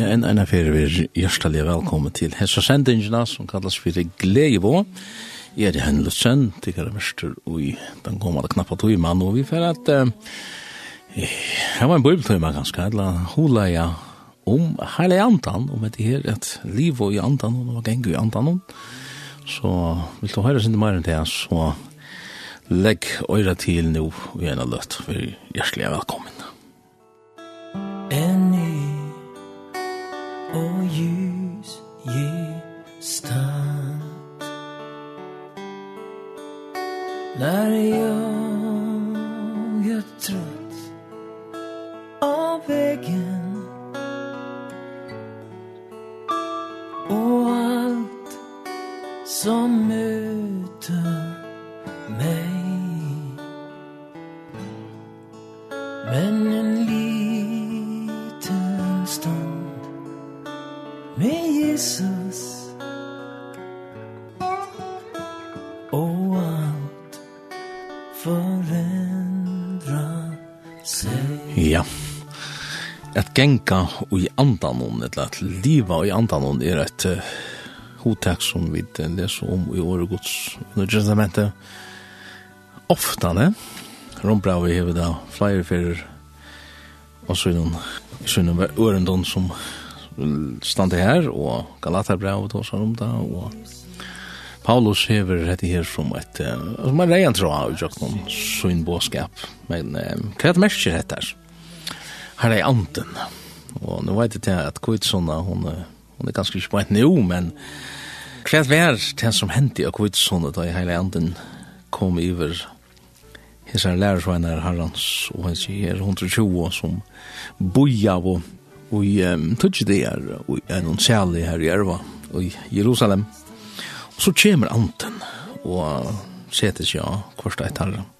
Ja, en en affære vi er hjertelig velkommen til hessa Sendingina, som kallas for Gleivå. Jeg er i Henn Lutzen, jeg mester, og i den kommende knappa tog mann, og vi fer at jeg var en bøybeltøyma ganske, eller hula ja, om hele andan, om dette her, et liv og i andan, og var gengu i andan, så vil du høre sin mer enn det, så legg øyra til nå, og gjerne løtt, for hjertelig velkommen. genka i andanon, eller at liva i andanon er et uh, hotak som vi leser om i året gods under testamentet. Ofta, ne? Rombra vi hever da flere fyrir og så er noen sønnen var ørendon som stande her og Galaterbravet og sånn om det og Paulus hever dette her som et uh, som er reian tråd av i jøkken sønn båskap men um, hva er det mest her? her er anten. Og nå vet jeg til at Kvitsona, hun, hun er ganske ikke på et nå, men hva er det som hendte av Kvitsona da her hele anten kom iver hessar lærersveinar herrans, og han sier 120 som boja og og i um, tøtje det er og er noen særlig her i Erva og i Jerusalem og så kommer anten og setes ja kvart etter herren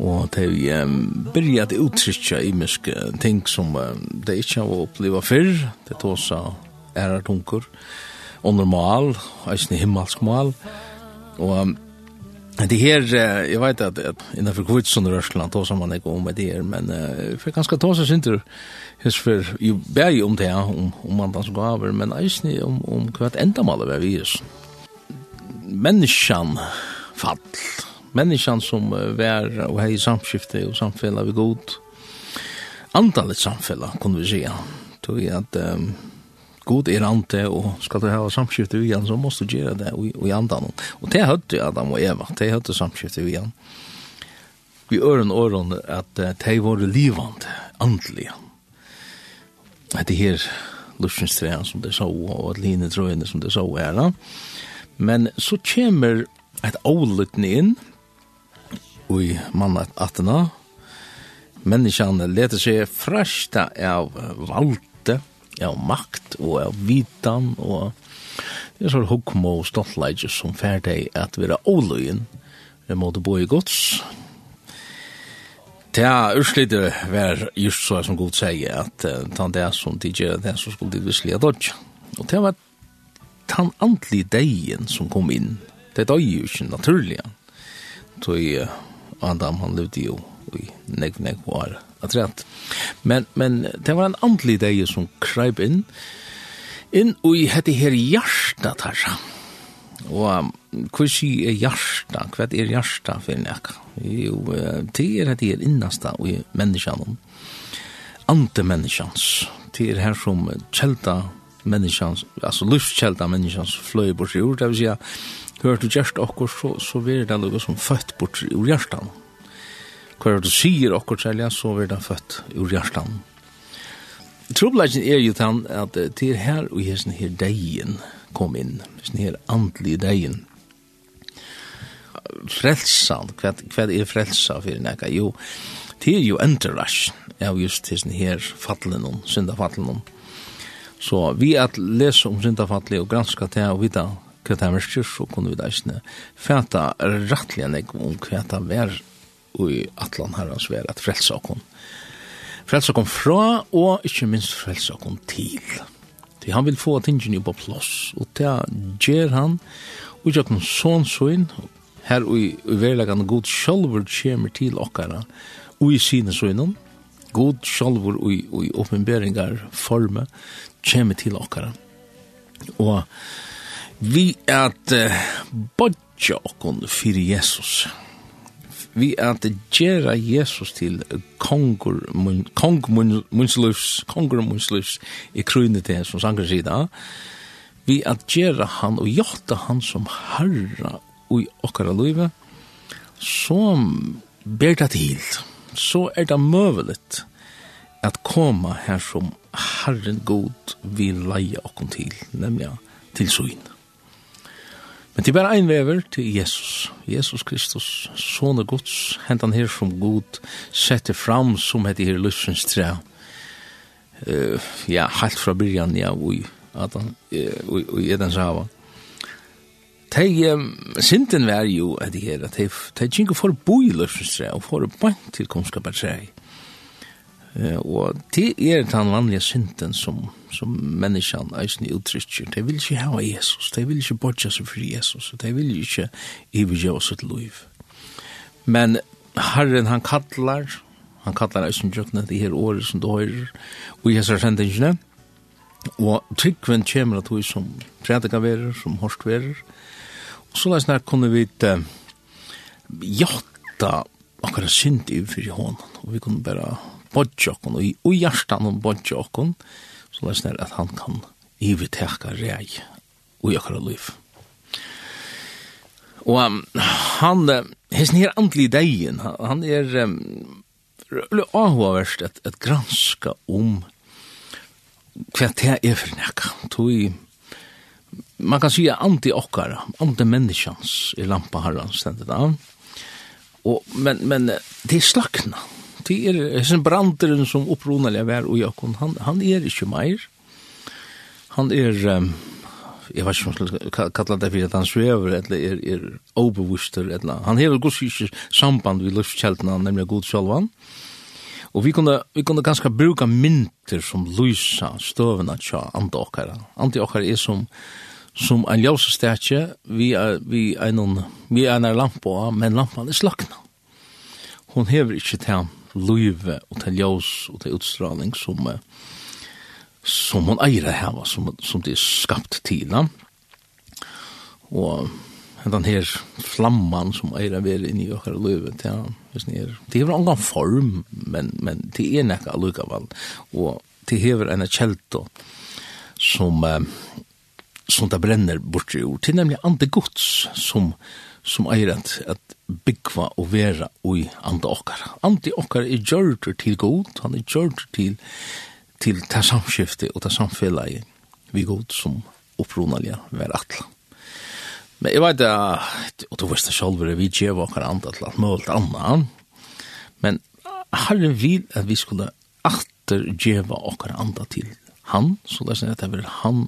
og de um, byrjade uttrykja imiske ting som um, de ikke har oppleva fyrr, det tåsa ærartunkur, og normal, eisne himmelsk mal, og um, det her, uh, jeg vet at, at innenfor kvitsun i Rørsland tåsa man ikke om det her, men uh, for ganske tåsa synder hos for, jo bæg om det om, om, om som gaver, men eisne om, om hva et endamal er vi hos menneskjan fall, människan som var och hej samskifte och samfälla vi god antalet samfälla kunde vi säga tog att um, god är ante och ska du ha samskifte vi igen så måste du göra det och i andan och det hade Adam och Eva det hade samskifte vi igen vi öron öron att uh, det var livande andliga. Att det här luschens träan som det så og at line trøyene som det så är men så kommer ett ålutne inn i mannattene. Menneskene leter seg frashta av valde, av makt og av vitan og det er sånn hukmo og stoltleidje som ferdig at vi er åløyen vi måtte bo i gods. Ja, urslite var just så som god sier at uh, han det som de gjør det som skulle de vislige dodge. Og det var tan antlige deien som kom inn. Det er jo ikke naturlig. Så uh, Adam han levde jo i nek negv at atræt. Men, men det var en andlig dag som kreip inn, inn og i hette her hjarta tarsa. Og hva sier er hjarta? Hva er hjarta for nek? Jo, det er hette her innasta og i menneskjanen. Antemenneskjans. Det er her som kjelta menneskjans, altså luftkjelta menneskjans fløy bort i ord, det vil si hørt du gjerst okkur, så, så vil det noe som født bort ur hjertan. Hva du sier okkur særlig, så vil det født ur hjertan. Trobladjen er jo tann at til her og hesten her deien kom inn, sånn her andlige deien. Frelsan, hva, hva er frelsa for nekka? Jo, det er jo enterrasj av just hesten her fattelen om, syndafattelen om. Så vi at lese om syndafattelen og granska det og vita til det her så kunne vi da ikke fæta rettelig enn jeg om hva det var i atlan herrens vær at frelsa okon. Frelsa okon fra, og ikke minst frelsa okon til. Til han vil få tingene på plass, og det gjør han, og ikke noen sånn sånn, her i verleggen god sjølver kommer til okkara, og i sine sånn, god sjølver og i åpenberingar forme kommer til okkara. Og vi at uh, bodja okkon fyrir Jesus. Vi at gera Jesus til kongur, mun, kong munnsløvs, kongur munnsløvs i krøyne til som sanger sida. Vi at gera han og jota han som herra i okkara luive, som ber det til. Så er det møvelet at koma her som Herren god vil leie okkon til, nemlig til søgne. Men det er bare en vever til Jesus. Jesus Kristus, Sone Guds, hent han her som god, setter fram som heter her Lussens tre. Uh, ja, helt fra byrjan, ja, ui, at han, ui, ui, Edens sava. Tei, um, sinten var jo, at det her, at tei, tei, tei, for tei, tei, tei, tei, tei, tei, tei, tei, tei, tei, og det er den vanlige synden som, som menneskene eisen uttrykker. De vil ikke ha Jesus, de vil ikke bortja seg for Jesus, de vil ikke oss sitt liv. Men Herren han kallar, han kallar eisen jøkna de her året som du høyrer, og jeg ser sendingene, og tryggven kommer at vi som predikaverer, som horskverer, og så leis nær kunne vi uh, jakta akkurat synd i fyrir hånden, og vi kunne bare bodja okkon, og i hjertan om bodja okkon, så lest er at han kan iveteka rei ui okkara liv. Og um, han, hessen her andli degin, han er um, avhåverst et, et granska om hva det er for nekka. Tui, man kan sige anti okkara, anti menneskjans i lampa herran stendet av. Og, men, men det er slakna det er hessen branderen som opprunelig er og Jakon, han, han er ikke meir. Han er, um, jeg vet ikke om jeg skal kalla det for at han svever, eller er, er overvuster, eller han hever gods ikke samband vid luftskjeltene, nemlig god sjálvan. Og vi kunne, vi kunne ganske bruka mynter som lysa støvna tja andokkara. Andokkara er som, som en ljøsestekje, vi er, vi er noen, vi er en lampa, men lampan er slakna. Hon hever ikke til løyve og til ljøs og til utstråling som, som hun eier det her, som, som det er skapt til. Og den her flamman som eier det er inne i åker løyve, det er, det er en form, men, men det er nekka allukavall. og det hever en kjelto som, som det brenner bort i ord, er nemlig andre gods som, som som eier at, at byggva og vera ui andi okkar. Andi okkar er gjørter til god, han er gjørter til, til ta samskifte og ta samfellet vi god som opprunalja vera atla. Men jeg vet at, og du veist det selv, vi djeva okkar anda til alt mølt anna, men herre vil at vi skulle atter djeva okkar anda til han, så det er at det er han,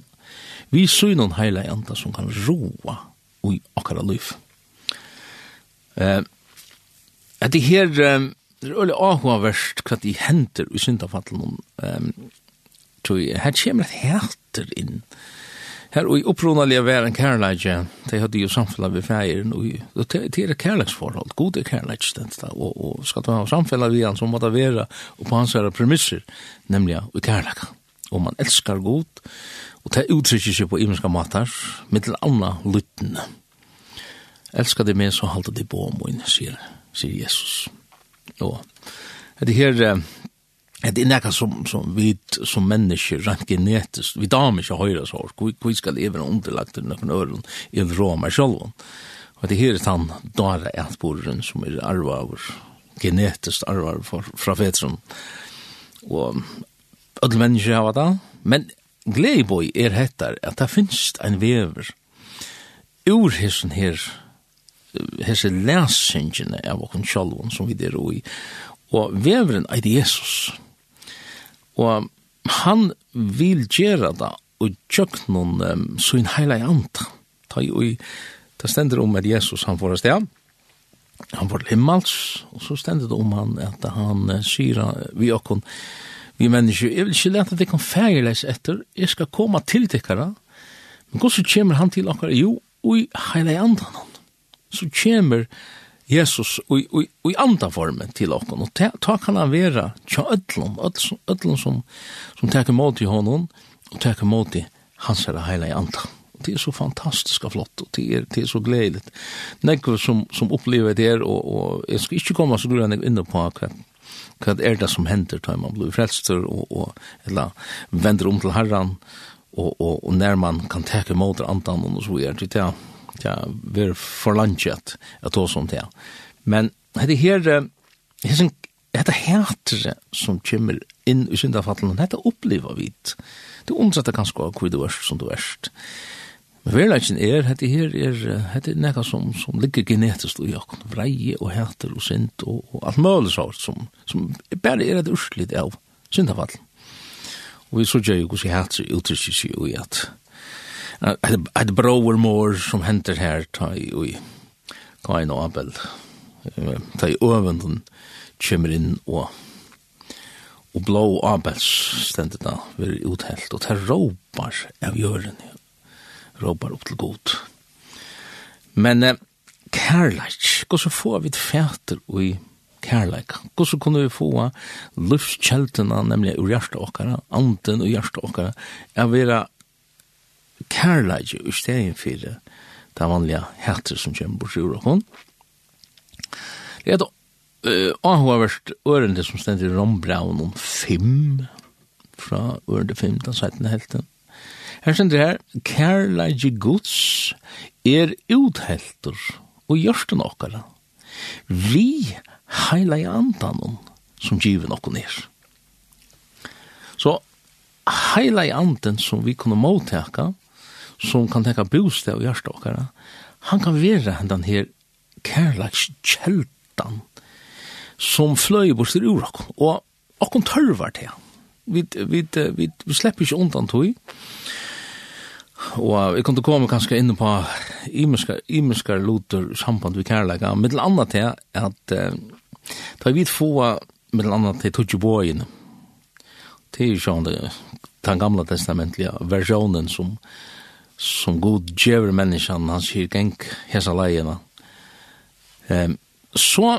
vi synon heila anda som kan roa ui okkar liv. Eh, at det her, det er øyelig avhåverst hva de henter i syndafallen, tror jeg, her kommer et hæter inn. Her og i opprunalige være en kærleidje, de hadde jo samfunnet ved feiren, og det er kærleidsforhold, gode kærleidje, og, og skal du ha samfunnet ved han, så må det være, og på hans her premisser, nemlig i kærleidje. Og man elskar god, og det uttrykker seg på imenska matar, mittel anna lyttene. Mm Elskar det med så halda det på om min, sier, sier Jesus. Og det her, det er nekka som, som vi som mennesker, rent genetisk, vi damer ikke høyre så, vi skal leve underlagt til noen øren, i en råmer selv. Og det her er den dara etboren som er arvaver, genetisk arvaver fra fetron. Og alle mennesker har det, men Gleiboi er hettar at det finst ein vever ur hessen her hese lesingene av okken sjalvun som vi der i, og veveren er Jesus. Og han vil gjøre det og tjøk noen um, sin heila i anta. Ta i det stender om at Jesus han får sted, han får himmels, og så stender det om han at han uh, sier vi okken, vi mennesker, jeg vil ikke lete at jeg kan feirleis etter, jeg skal komme til tikkara, men hvordan kommer han til okkar? Jo, ui heila i anta så kommer Jesus og, og, og i andre formen til okken, og ta, ta kan han være tja ødlom, ødlom, som, som teker mot i honom, og teker mot i hans herre heila i andre. Og det er så fantastiskt flott, og det er, det er så gledelig. Nekve som, som opplever det er, og, og jeg skal ikke komme så grunn jeg inne på hva, hva er det som hender, da man blir frelster, og, og eller vender om til herran, og, og, og når man kan teke mot andre og så er det, ja, ja, vi er forlansjet at oss sånt det. Men dette her, det er dette hætere som kommer inn i syndafallen, dette oppleva vi. Det ondsetter kanskje av hvor du er som du er. Men verleggen er, det her er, det er nekka som, som ligger genetisk i okken, vreie og hæter og synd og, og alt mulig sånt som, som bare er et urslit av syndafallen. Og vi så gjør jo hvordan hæter uttrykker seg jo i at ett brower mor som henter her, ta i oj. Kain og abel, ta i övunden kommer inn og, og blå Abels stendet da vi uthelt og ta ropar av jøren, ropar upp til god men eh, kærleik, går så får vi fæter fäter och i kärlek. Och så kunne vi få livskjeltene, nemlig ur hjertet okkara, anten ur hjertet okkara, er vera kærleidje i stedet for det vanlige hætter som kommer bort i Europa. Det er da og hun har vært ørende som stendt i Rombraun om fem, fra ørende fem, da seiten helten. Her stendt det her, kærleidje gods er uthelter og gjørste nokkara. Vi heila i andan som giver nokkon er. Så heila i anden som vi kunne måtteka, som kan tenka bostad og hjärsta åkara, han kan vera den her kærlags kjeltan som fløy bort til ur og okken tørvar til. Vi, vi, vi, vi slipper ikke undan tog. Og jeg kunne komme kanskje inn på imenskar luter samband vi kærlega, mitt anna til at uh, da vi få mitt anna til tog til sjående den gamla testamentliga versjonen som som god djever menneskene, han sier geng hesa leiene. Um, så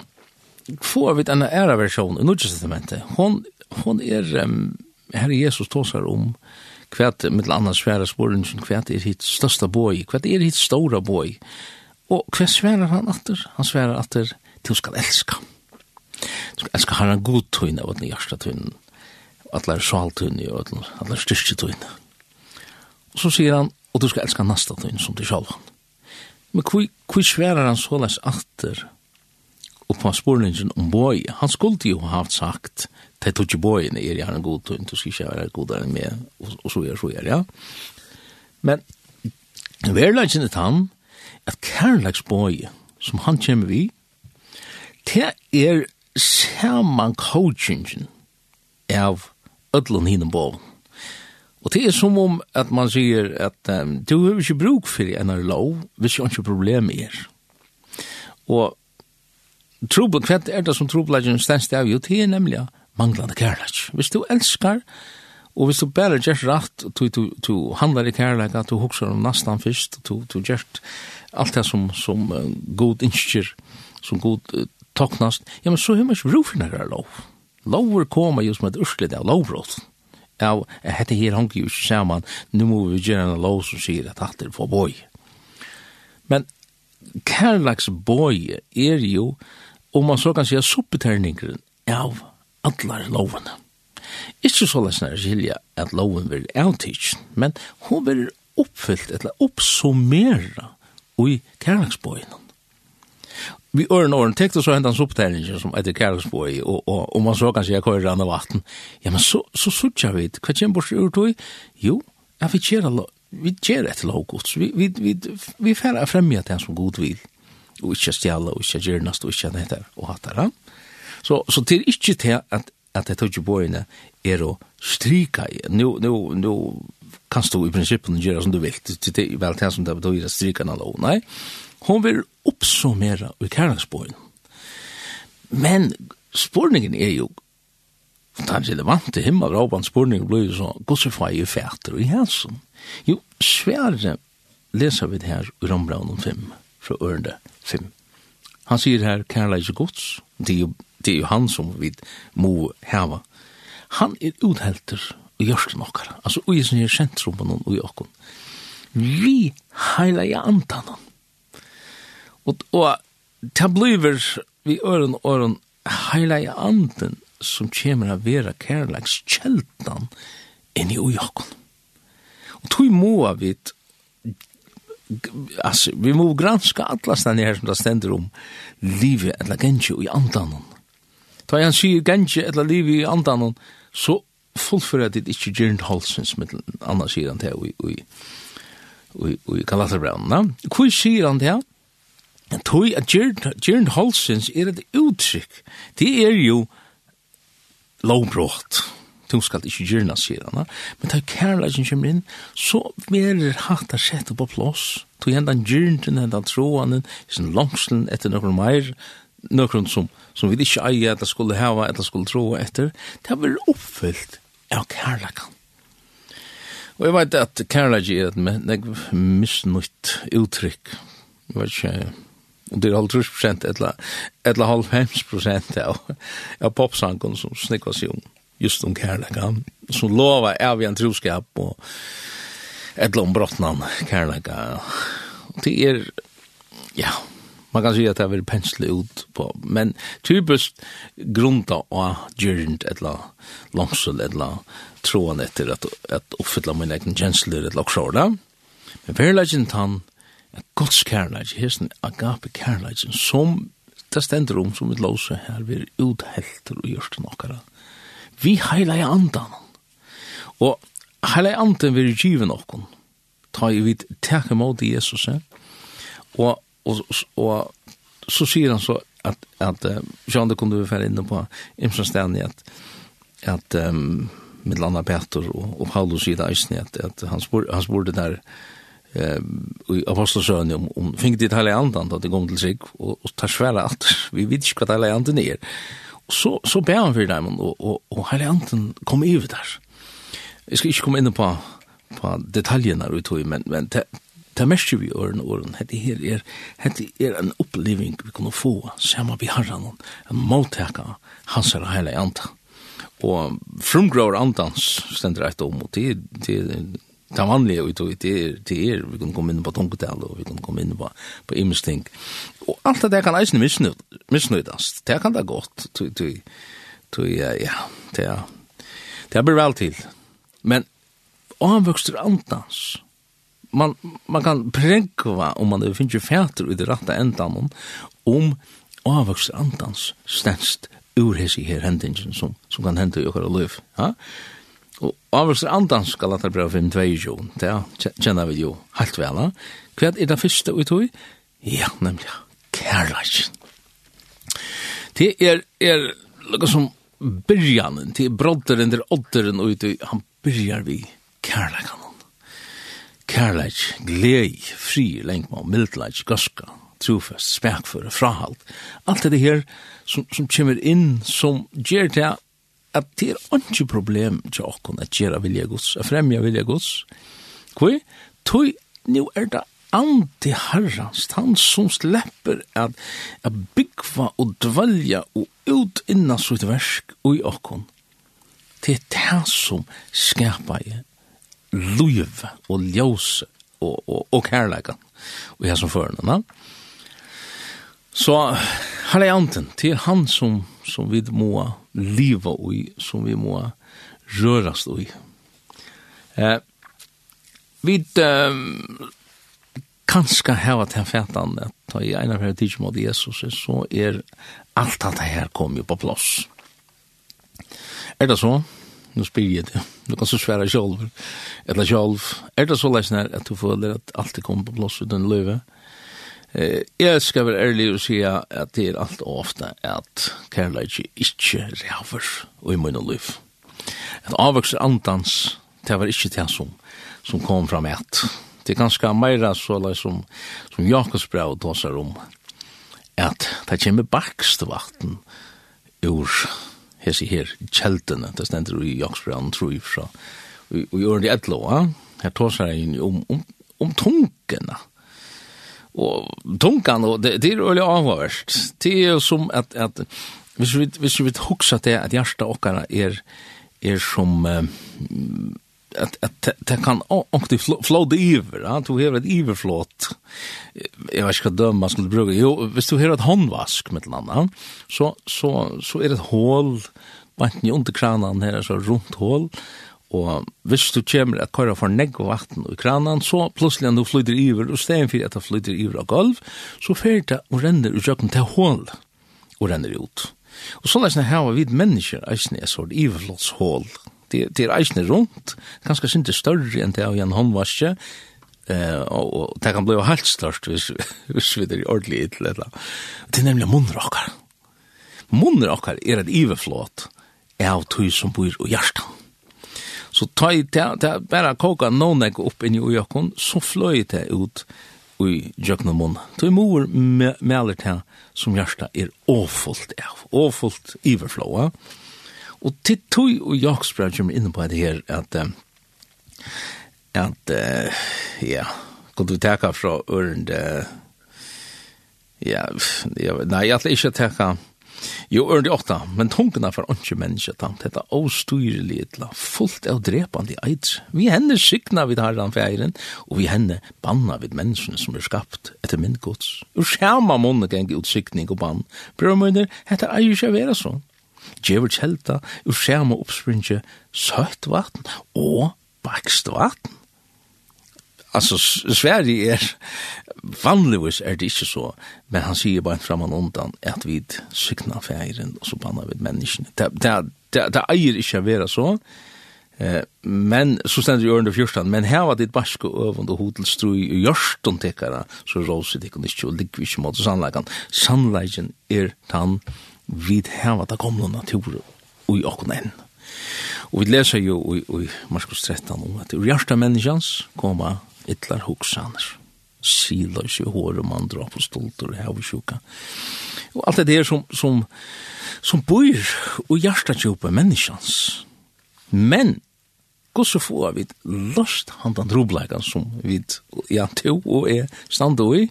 får vi denne æra versjon i Nordtestamentet. Hon, hon er, um, her Jesus tåsar om hva med landa svære sporingen, hva er hitt største boi, hva er hitt store boi. Og hva sværer han atter? Han sværer atter, du skal elska. Du skal elska herren god tøyne, av den hjärsta tøyne, og atler sjaltøyne, og atler styrketøyne. Og så sier han, og du skal elska nasta din som du sjálf. Men hvi, hvi sverar han såleis atter og på spurningen om boi, han skulle jo ha haft sagt, det tog ikke boien er gjerne god tunn, du skal ikke være godere enn meg, og, og så er, så er, ja. Men verleggen er han, at kærleksboi, som han kommer vi, det er saman coachingen av ödlun hinum boven Og det er som om at man sier at um, du har ikke bruk for en av lov hvis du ikke problem er. Og trobel, hva er det som trobelagen stens det av? Jo, det er nemlig manglande kærlighet. Hvis du elskar, og hvis du bare gjør rett, du, du, du handler i kærlighet, du hukser om nastan fyrst, du, du gjør alt det som, som uh, god innskjer, som god uh, toknast, ja, men så har man ikke bruk for en av lov. Lover kommer just som et urslit av lovbrotten ja, at dette her hongi jo ikke saman, nu må vi gjøre en lov som sier at alt er for boi. Men kærlags boi er jo, om man så kan sier, suppeterningren av allar lovene. Ikke så lesnar skilja at loven vil avtidsen, men hun vil oppfyllt, eller oppsummera, i kærlagsbøyene vi øren åren tekte så hentan sopptellingen som etter Kærlsboi, og, og, og man så kanskje jeg kører av vatten. Ja, men så, så suttja vi, hva kjem bort ur tog? Jo, ja, vi kjer vi kjer etter lovgods, vi, vi, vi, vi færre fremja det som god vil, og ikkje stjala, og ikkje gjernast, og ikkje dette, og det. Så, så til ikkje til at, at jeg tog boine er å stryka i, nu, nu, nu, kanst du i prinsippen gjøre som du vil, det er vel det som det betyr å stryka en lov, nei, Hon vil oppsummera i kærlagsbøyen. Men spurningen er jo, den relevante himmelråpans spurningen blir jo så, godsefai i fæter og i hæsen. Jo, svære leser vi det her i Rombraun 5, fra Ørende 5. Han sier her, kærleis og gods, det er jo, det er jo han som vi må heva. Han er uthelter og gjørst okkar, altså ui som er sentrum på noen ui okkon. Vi heila i antanen, Og, og det blir vi øren og øren heilige anden som kommer av vera kærleks kjeldan inn i ujakon. Og tog må vi altså, vi må granska alla stedene her som det stender om livet eller gensje i andan Ta han sier gensje eller livet i andan så fullfører det ikke gjerne halsens med annars sier han til i, i, i, i Galaterbrevna. Hvor sier han til han? Men tog at Gjern Holsens er et uttrykk. Det er jo lovbrott. Du skal ikke gjerne sier han. men da kærleikken kommer inn, så blir hatt å sette på plås. Du gjerne den gjerne, den troen, den langslen etter noen mer, noen som, som vi ikke eier at det skulle hava, at det skulle tro etter. Det har vært oppfyllt av kærleikken. Og jeg vet at kærleikken er et misnøyt uttrykk. Jeg vet ikke, og det er halv trus prosent eller halvfems prosent av, av popsangen som snikva seg om just om kärleka. som lova av en troskap og eller om brottnan kærlega det er ja man kan säga att det är väl pensle ut på men typiskt grunda och gyrnt eller långsel eller trån efter att att uppfylla mina egna känslor eller också där men verkligen han Gods kærleik, hesten agape kærleik, som det stender om som et låse her, vi er uthelter og gjørst nokkara. Vi heilag andan. Og heilag andan vi er givet nokkon. Ta i vid teka mot Jesus. Og, og, og, så sier han så at, at Jean det kunne vi fære inne på Imsen at, at um, med landa Peter og, og Paulus sier det eisne, at, at han spurte der eh i apostelsøen om, om fink dit hele andan da det kom til sig og, og tar svære alt vi vet ikke hva hele andan er. Og så, så ber han for dem og, og, og hele andan kom över der jeg skal ikke komme inn på, på detaljerna vi tog men, men det, det mest vi åren og åren det her er, det er en oppleving vi kunne få sammen vi har noen en måltaka hans hele andan og frumgrår andans stender et om og det, det, det vanlige ut og det er, det er, vi kan komme inn på tungetal og vi kan komme inn på, på imesting. Og alt det kan eisen misnøydast, det kan det godt, tog ja, det er, det er vel til. Men avvøkster antans, man, man kan pregva om man finner fæter i det rette endan om avvøkster antans stendst ur hessi her hendingen som, som kan hente i okkar løyf. Ja? Og avvelser andan skal at det brev 5, 2, det kjenner vi jo helt vel. Hva er det første vi tog? Ja, nemlig kærleik. Det er, er noe som byrjanen, det er brodderen, det er odderen, og det, han byrjar vi kærleikan. Kærleik, glei, fri, lengma, mildleik, gaska, trofest, spekføre, frahalt. Alt det her som, som kommer inn, som gjør det at det er ikke problem til åkken at gjøre vilje gods, at fremja vilje gods. Hvor? Tøy, nu er det anti herrans, han som slepper at, at byggva og dvalja og ut innan sitt versk og i åkken. Det er det som skapar i løyve og ljøse og, og, og kærleikan og jeg som fører Så her er anten, det er han som som vi må leva i, som vi må rørast i. Eh, vi eh, kanskje heva til fætan at ta i ena fyrir tidsj mot Jesus, så er alt at det her kom jo på plass. Er det så? Nå spyr jeg det. Du kan så svære sjolv, eller sjolv. Er det så leisner at du føler at alt er kom på plass uten løyve? Ja Eh, jeg skal være ærlig og si at det er alt ofte at kærleik ikke ræver og i munn og liv. At avvokser andans, det var ikke det som, som kom fram et. Det er ganske meira så lai som, som Jakobs brev tåsar om at det kommer bakst vatten ur hesi her kjeltene, det stender i Jakobs brev, tror jeg fra, og gjør det etlo, ja? her tåsar jeg inn om, om, om tungene, og tungan och det, det är öle avvärst. Det är som att att hvis vi hvis vi huksa det at hjärta okkara är är er som uh, att att det kan ångtig flåda över, ja, du har et iverflåt. Jag vet ikke hva døm man skulle bruke. Jo, visst du har ett håndvask med landa, så så så är det ett hål vart i under kranen här så runt hål Og hvis du kommer at køyre for negg og vatten i kranen, så plutselig når du flyter iver, og stedet for at du flyter iver av gulv, så fyrer det og renner ut jøkken til hål, og renner ut. Og så lærte her var vid mennesker eisne er sånn iverflottshål. Det, det er eisne rundt, ganske synte større enn det av en håndvaske, eh, og, og det kan bli helt størst hvis, hvis vi er ordentlig i til dette. Det er nemlig munnrakkar. Munnrakkar er et iverflott av tog som bor i hjertan. Så ta i det, det bare koka noen jeg opp inn i ujakken, så fløy det ut i jøkna munn. Så i mor meler det som hjertet er åfullt av, åfullt iverflåa. Og til tog og jaksbra kommer inn på det her at at uh, ja, kan du teka fra ørende ja, nei, jeg vil ikke teka fra Jo, ørende åtta, men tungene for åndsje menneske, tant, dette avstyrelig etla, fullt av drepande eids. Vi henne sikna vid herran feiren, og vi henne banna vid menneskene som er skapt etter myndgods. Og skjerma månne geng utsikning og bann, brød møyner, hette eier ikke vera sånn. Djever kjelta, og skjerma oppspringe søtt vatten og bakst vatten. Altså, Sverige er vanligvis er det ikke så, men han sier bare fram og undan at vi sykna feiren, og så banna vi menneskene. Det, det, det, det eier ikke å være så, Eh, men så stender jo under fjörstan, men her var det barsko övund og hodelstrui i jörstun tekara, så råser det ikke og ligger vi ikke mot sannleggen. Sannleggen er tann vid heva da gamla natur og i okkon enn. Og vi leser jo i Marskos 13 om at ur jörsta menneskans koma ytlar hoksaner sila ikke hår og man drar på stolter og hev og sjuka. Og alt det der som, som, som bor og hjertet ikke oppe menneskjans. Men, hvordan får vi løst han den som vi, ja, to og jeg stande i?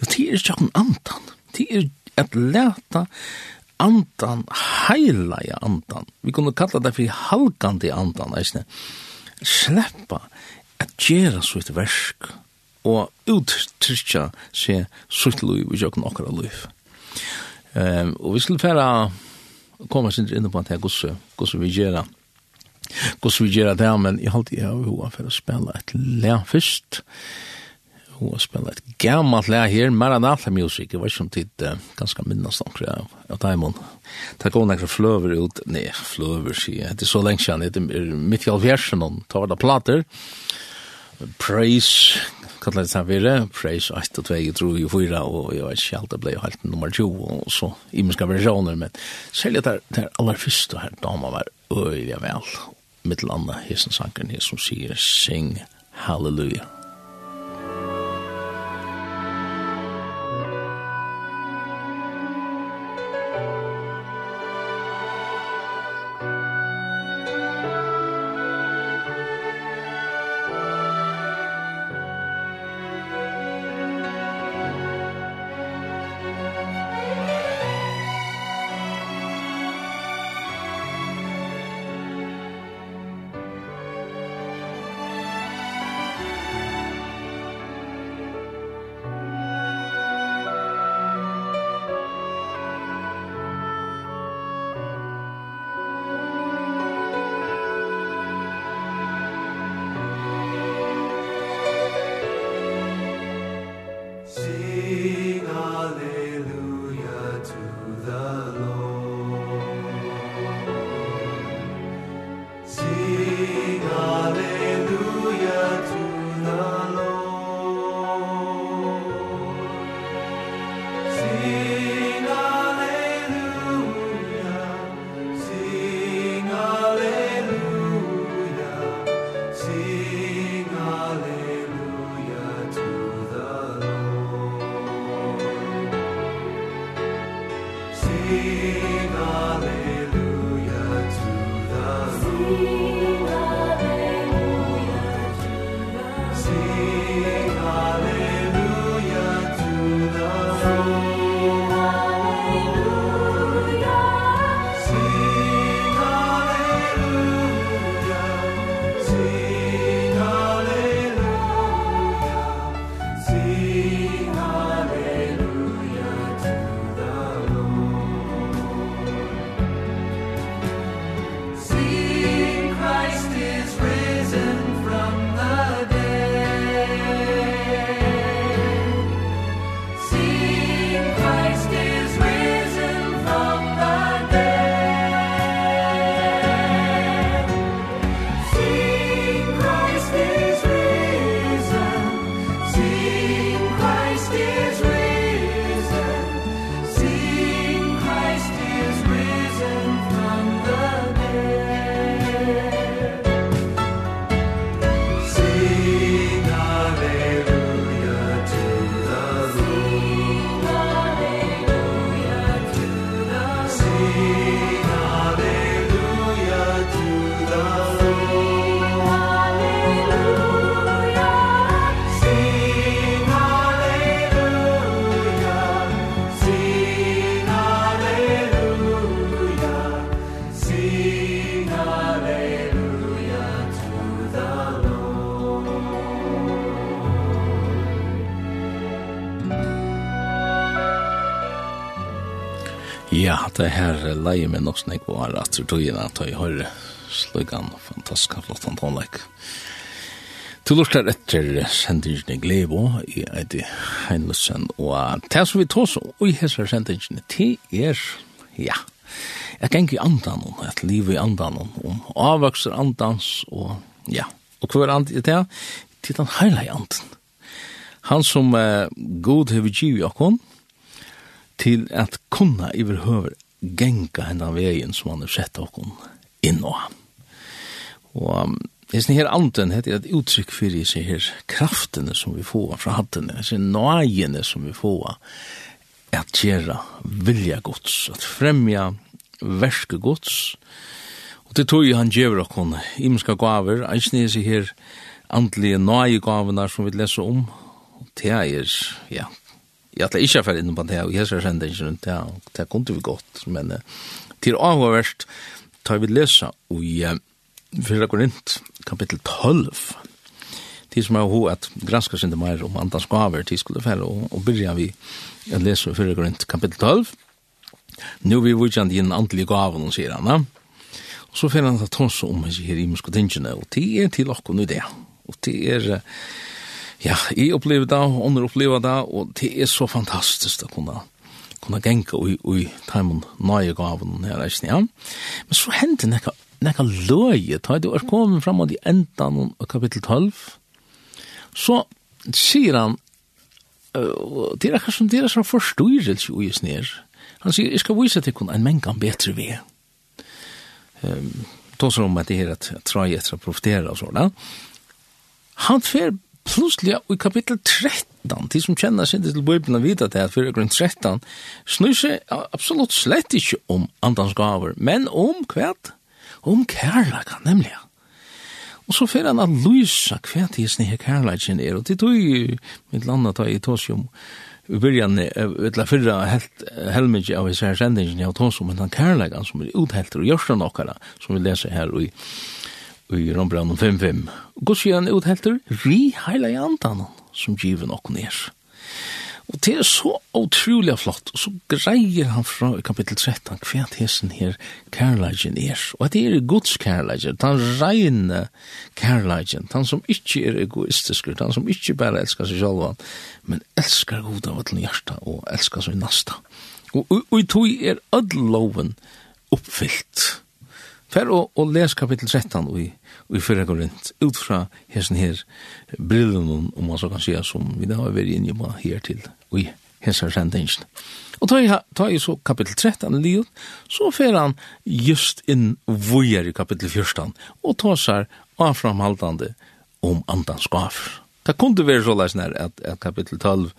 Jo, det er ikke antan. Det er et leta andan, i andan. Vi kunne kalla det for halkande andan, eisne. Sleppa at gjera så et versk og uttrykja seg sutt liv og jokken okkara liv. Um, og vi skulle færa koma sin inn på at gosse, gosse vi gjerra Gosse vi gjerra det, men jeg halte jeg av hoa for å spela et le først hoa spela et gammalt le her, Maranatha Music, det var ikke om tid uh, ganske minnast omkring av, av Daimon. Det går nekker fløver ut, nei, fløver, sier jeg, det er så lenge siden, det er midt i alversen, ta var da plater, Praise, kallar det samvere, Praise 8, og 2 og 3 og 4, og jeg vet ikke alt det ble jo helt nummer 20, og så imenska versjoner, men selv at det er aller første her, dama var øyelig vel, mittel anna hessen sangren her som sier, sing hallelujah. det her leie med nok snakk på her at du gjerne at jeg hører fantastisk flott flottan tonleik. Du lortar etter sendingen i Glevo i Eidi Heinlussen, og det som vi tog så, og i hessar sendingen, det er, ja, jeg kan ikke andan om, et liv i andan om, om avvokser andans, og ja, og hver and i det, til den heilai andan. Han som uh, god hever giv i okkon, til at kunna iverhøver genga hendan vegin som han har sett okkon inn og Og Hesen her anden, heter et uttrykk for disse her kraftene som vi får fra hattene, disse nøyene som vi får at gjøre vilja gods, at fremja verske gods. Og det tog han gjør okkon imenska gaver, eisen er disse her andelige nøye gavene som vi leser om, og det er, ja, jag att inte för innan på det och jag så sen den inte ja det kunde vi gott men till avvärst tar vi läsa i förra korint kapitel 12 Det som er hur at granska sig inte mer om andans gaver til skulle fære, og, og byrja vi att läsa förra korint kapitel 12. Nu vi vujtjande i den andliga gaven, sier han. Og så fer han at tås om hans her i muskotingene, og det er til okken i det. Og det er, ja, jeg opplever det, og andre opplever det, og det er så fantastisk å kunne, kunne genka i, ta timen nøye gaven her, ikke ja. Men så hendte nekka, nekka løye, da du er kommet fram av de endan av kapittel 12, så sier han, uh, det er akkur som det er som forstyrrelse i snir, han sier, jeg skal vise til kun en mengan betre ved. Um, Tås om at det her et trai etter å profetere og sånn, han fer plutselig i kapittel 13, de som kjenner seg til Bibelen og videre til at for grunn 13, snur seg absolutt slett ikke om andans gaver, men om kvæt, om kærlaka, nemlig. Og så fyrir han at lysa kvæt i snihe kærleikin er, og det tog i mitt landa ta i Tosium, i byrjan, utla fyrra helt av hese her sendingen jeg har Tosium, men han kærleikan som er uthelter og gjørsta nokkara, som vi leser her i i Rombrannen 5.5. Guds igjen uthelter, ri heila i andan som giver noen er. Og det er så utrolig flott, og så greier han fra kapittel 13 hva hesen her kærleikken er. Og det er Guds kærleikken, den reine kærleikken, den som ikke er egoistisk, den som ikke bare elskar seg selv, men elskar god av alle hjärsta og elskar seg nasta. Og, og, og i tog er ødloven oppfyllt. For å, å les kapittel 13 og i i fyrre korint, ut fra hessen her brillen, om man så kan säga, som vi da har vært på her til, i hessar sendingen. Og ta i, ta i så kapitel 13 livet, så fer han just inn vujer i kapitel 14, og ta seg avframhaldande om andans gav. Det kunne være så leis nær at, at kapitel 12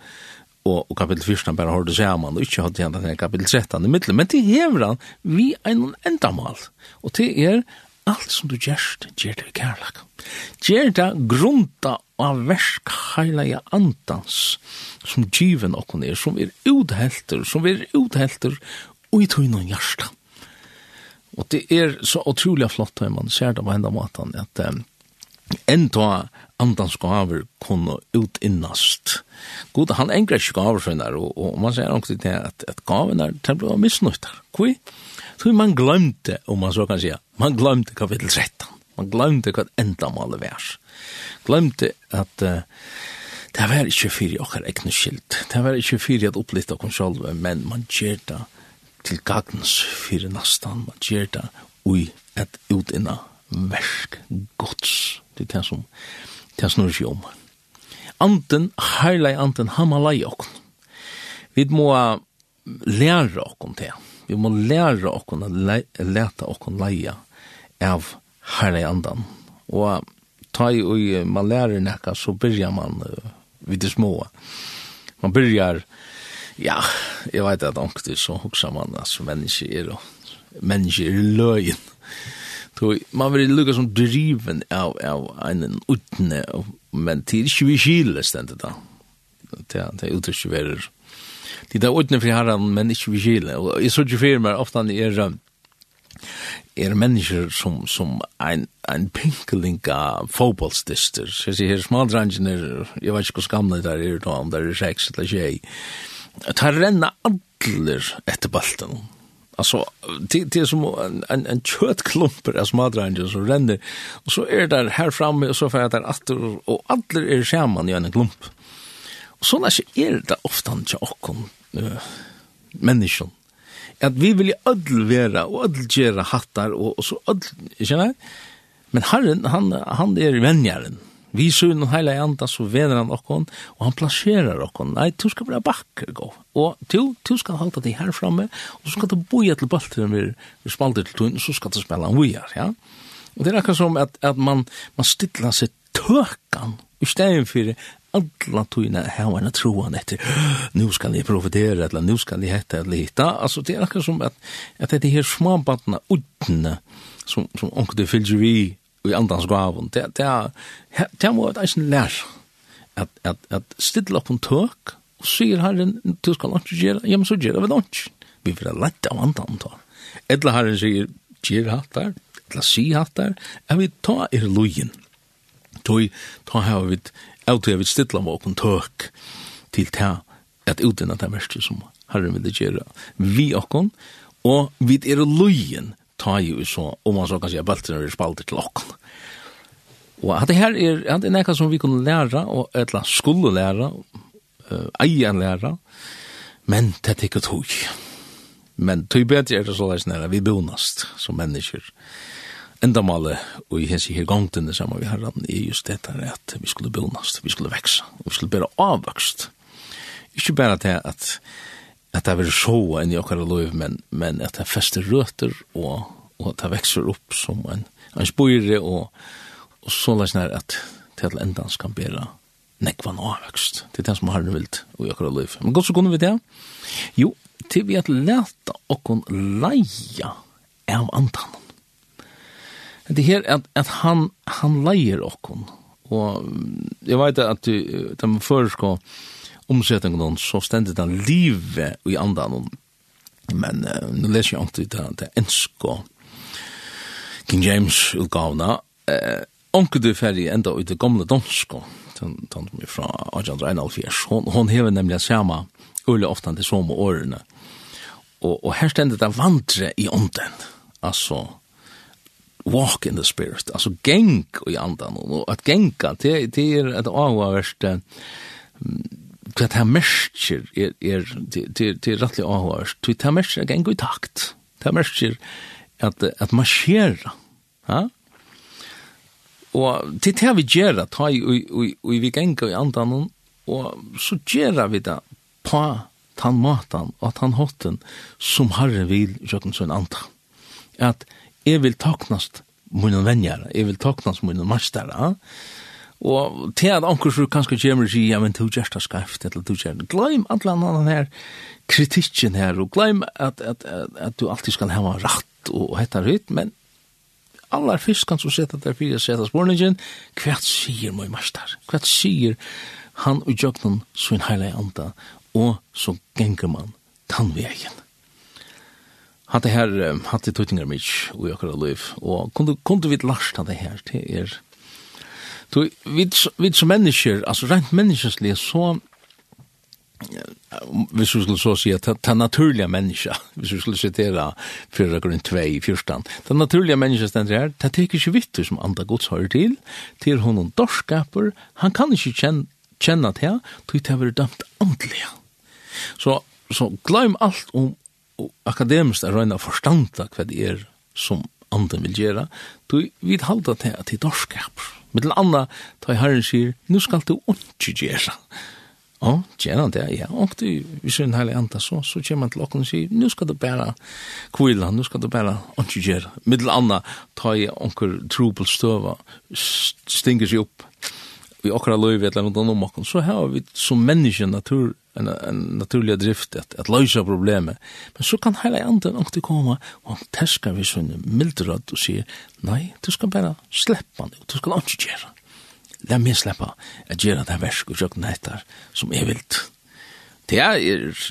og, og kapittel 14 bare har det sammen, og ikke hatt igjen denne kapittel 13 i middelen, men det hever han vi en endamal. Og det er alt som du gjerst, gjer det kærlek. Gjer det grunda av versk heilige andans som given okkon er, som er uthelter, som er uthelter og i tøyna hjarta. Og det er så utrolig flott når man ser det på enda måten at um, enda andans gaver kunne utinnast. God, han engrer ikke gaver for henne, og, og man ser også det at, at gaven er til å bli misnøytter. Hvor? Så man glemte, om man så kan sige, Man glemte kapitel 13. Man glemte hva endamålet vers. Glemte at uh, det var ikke fyrir okkar egnu skilt. Det var ikke fyrir at opplitt okkar sjálf, men man gjer det til gagns fyrir nastan. Man gjer det ui et utinna versk gods. Det er det som det snur seg om. Anten, heilai anten, hamalai okkar. Vi må læra okkar til vi må lære okkon å lete okkon leie av herre i andan. Og ta i ui, man lærer nekka, så byrjar man uh, vid det små. Man byrjar, ja, jeg vet at omkti, så hoksa man, altså, mennesker er, mennesker er løyen. Man vil lukka som driven av, av en utne, men tid ikke vi kile stendet da. Det er utrykker verer, de der utne fri herren, men ikke vi kjele. Og jeg så ikke for meg, ofte er, er mennesker som, som en, en pinkeling av fotbollstister. Så jeg sier, her smaldrangene, jeg vet ikke hvor gamle det er, om det er seks eller tjei. Ta renna adler etter balten. Alltså det det är som en en köttklumper av smadranger som ränner och så är det där här framme och så får jag där åter och alla är skämman i en klump sånn er det ofte ikke åkken uh, menneskene. At vi vil ødel være og ødel gjøre hattar og, og så ødel, kjenner jeg? Men Herren, han, han er vennjeren. Vi søn og heila anda, så vener han okkon, og han plasserer okkon. Nei, du skal være bakker gå. Og du, du skal halda deg her framme, og så skal du boja til balteren vi, vi spalder til tunn, så skal du spela en bojar, ja? Og det er akkurat som at, at man, man stilla seg tøkan i stedet for alla tøyna hava en troan etter nu skal eg profitera eller nu skal eg hetta eller hitta. Altså det er akkurat som at at det her smabatna barna utna som som onkel de fylgjer vi i andans gavon det det det må at ein lær at at at stilla upp ein tøk og syr herren du skal ikkje gjera ja men så gjera vi lunch vi vil lata av andan ta eller herren syr gjera hattar eller si hattar er vi ta er lojen Toi, ta hava vit av til jeg vil stilla med åkken tøk til ta at utdina det verste som herren vil gjøre vi åkken, og vi er løyen ta jo så, om man så kan si at beltene er spalter til åkken. Og at det her er, at det er nekka som vi kunne læra, og etla skulle læra, uh, eien læra, men det er ikke tog. Men tog bedre er det så leis næra vi bonast som mennesker endamale og i hese her gongtene saman vi har er just dette at vi skulle bonast, vi skulle veksa, og vi skulle bæra avvokst. Ikke bare til at at det er sjåa enn i okkar lov, men, men at det fester røter og, og at det vekser opp som en, en spore og, og så lær snar at til endans kan bæra nekvan avvokst. Det er det som har vilt og i okkar liv. Men godt så kunne vi det. Jo, til vi at leta okkon leia av antanen Det här är att, han, han lejer okkon. Og jeg vet at de før skal omsetningen noen, så stendet han livet i andan noen. Men uh, nå leser jeg alltid det, det ensko King James-utgavna. Uh, Onke du ferdig enda ut det gamle dansko, tant mig fra 1891, hon, hon hever nemlig sama ulle ofta til som årene. Og, og her stendet det vantre i ånden. Altså, walk in the spirit, altså geng i andan, og at genga, det er et avhåverst, hva det her mersker er, er, til til rettelig avhåverst, det her mersker er geng i takt, det her mersker at, at man skjer, ja, og til det vi gjør, ta i, og vi genga i andan, og så gjør vi det på tan matan og tan hotten som Herren vil røkken sin andan. At jeg vil taknast munnen venjar, jeg vil taknast munnen ja. og til at anker så kanskje kommer og sier, ja, men du gjør det skarft, eller du gjør det, glem alle andre her kritikken her, og glem at, at, at, at du alltid skal hava rett og hetta rytt, men allar fyrst kan så sette der fyrir sette spårningen, hva sier my mastar, hva sier han og jøgnen svin heilig anda, og så gengur man tannvegen hatt det her, hatt det tøytingar mykje og akkurat liv, og kundu, kundu vi last hatt det her, til er, du, vi, vi som mennesker, altså rent menneskeslig, så, hvis vi skulle så si, ta, er naturliga menneska, hvis vi skulle sitere fyrre grunn 2 i 14, ta naturliga menneska stender her, ta er ikke vitt som andre gods har til, til honom dorskaper, han kan ikke kjenne, kjenne til, til det er dømt andelig. Så, så glem alt om og akademiskt er røyna forstanda hva det er som andre vil gjøre, du vil halda til at det er dorskap. Med den andre, da herren sier, nu skal du ikke gjøre. Ja, gjerne det, ja. Og du, hvis du er en heilig anda, så, så kommer man til åkken og sier, nu skal du bare kvile, nu skal du bare ikke gjøre. Med den andre, da jeg åkker trobelstøva, stinger seg opp, vi akkurat løyve et eller annet om åkken, så har vi som menneske natur, en, en naturlig drift at, at løysa problemet. Men så kan heila nok til komme, og han terskar vi sånn mildrød og sier, nei, du skal bare sleppa han, du skal ikke gjøre. La meg sleppa at gjøre det versk og sjøkken heitar som er vilt. Det er,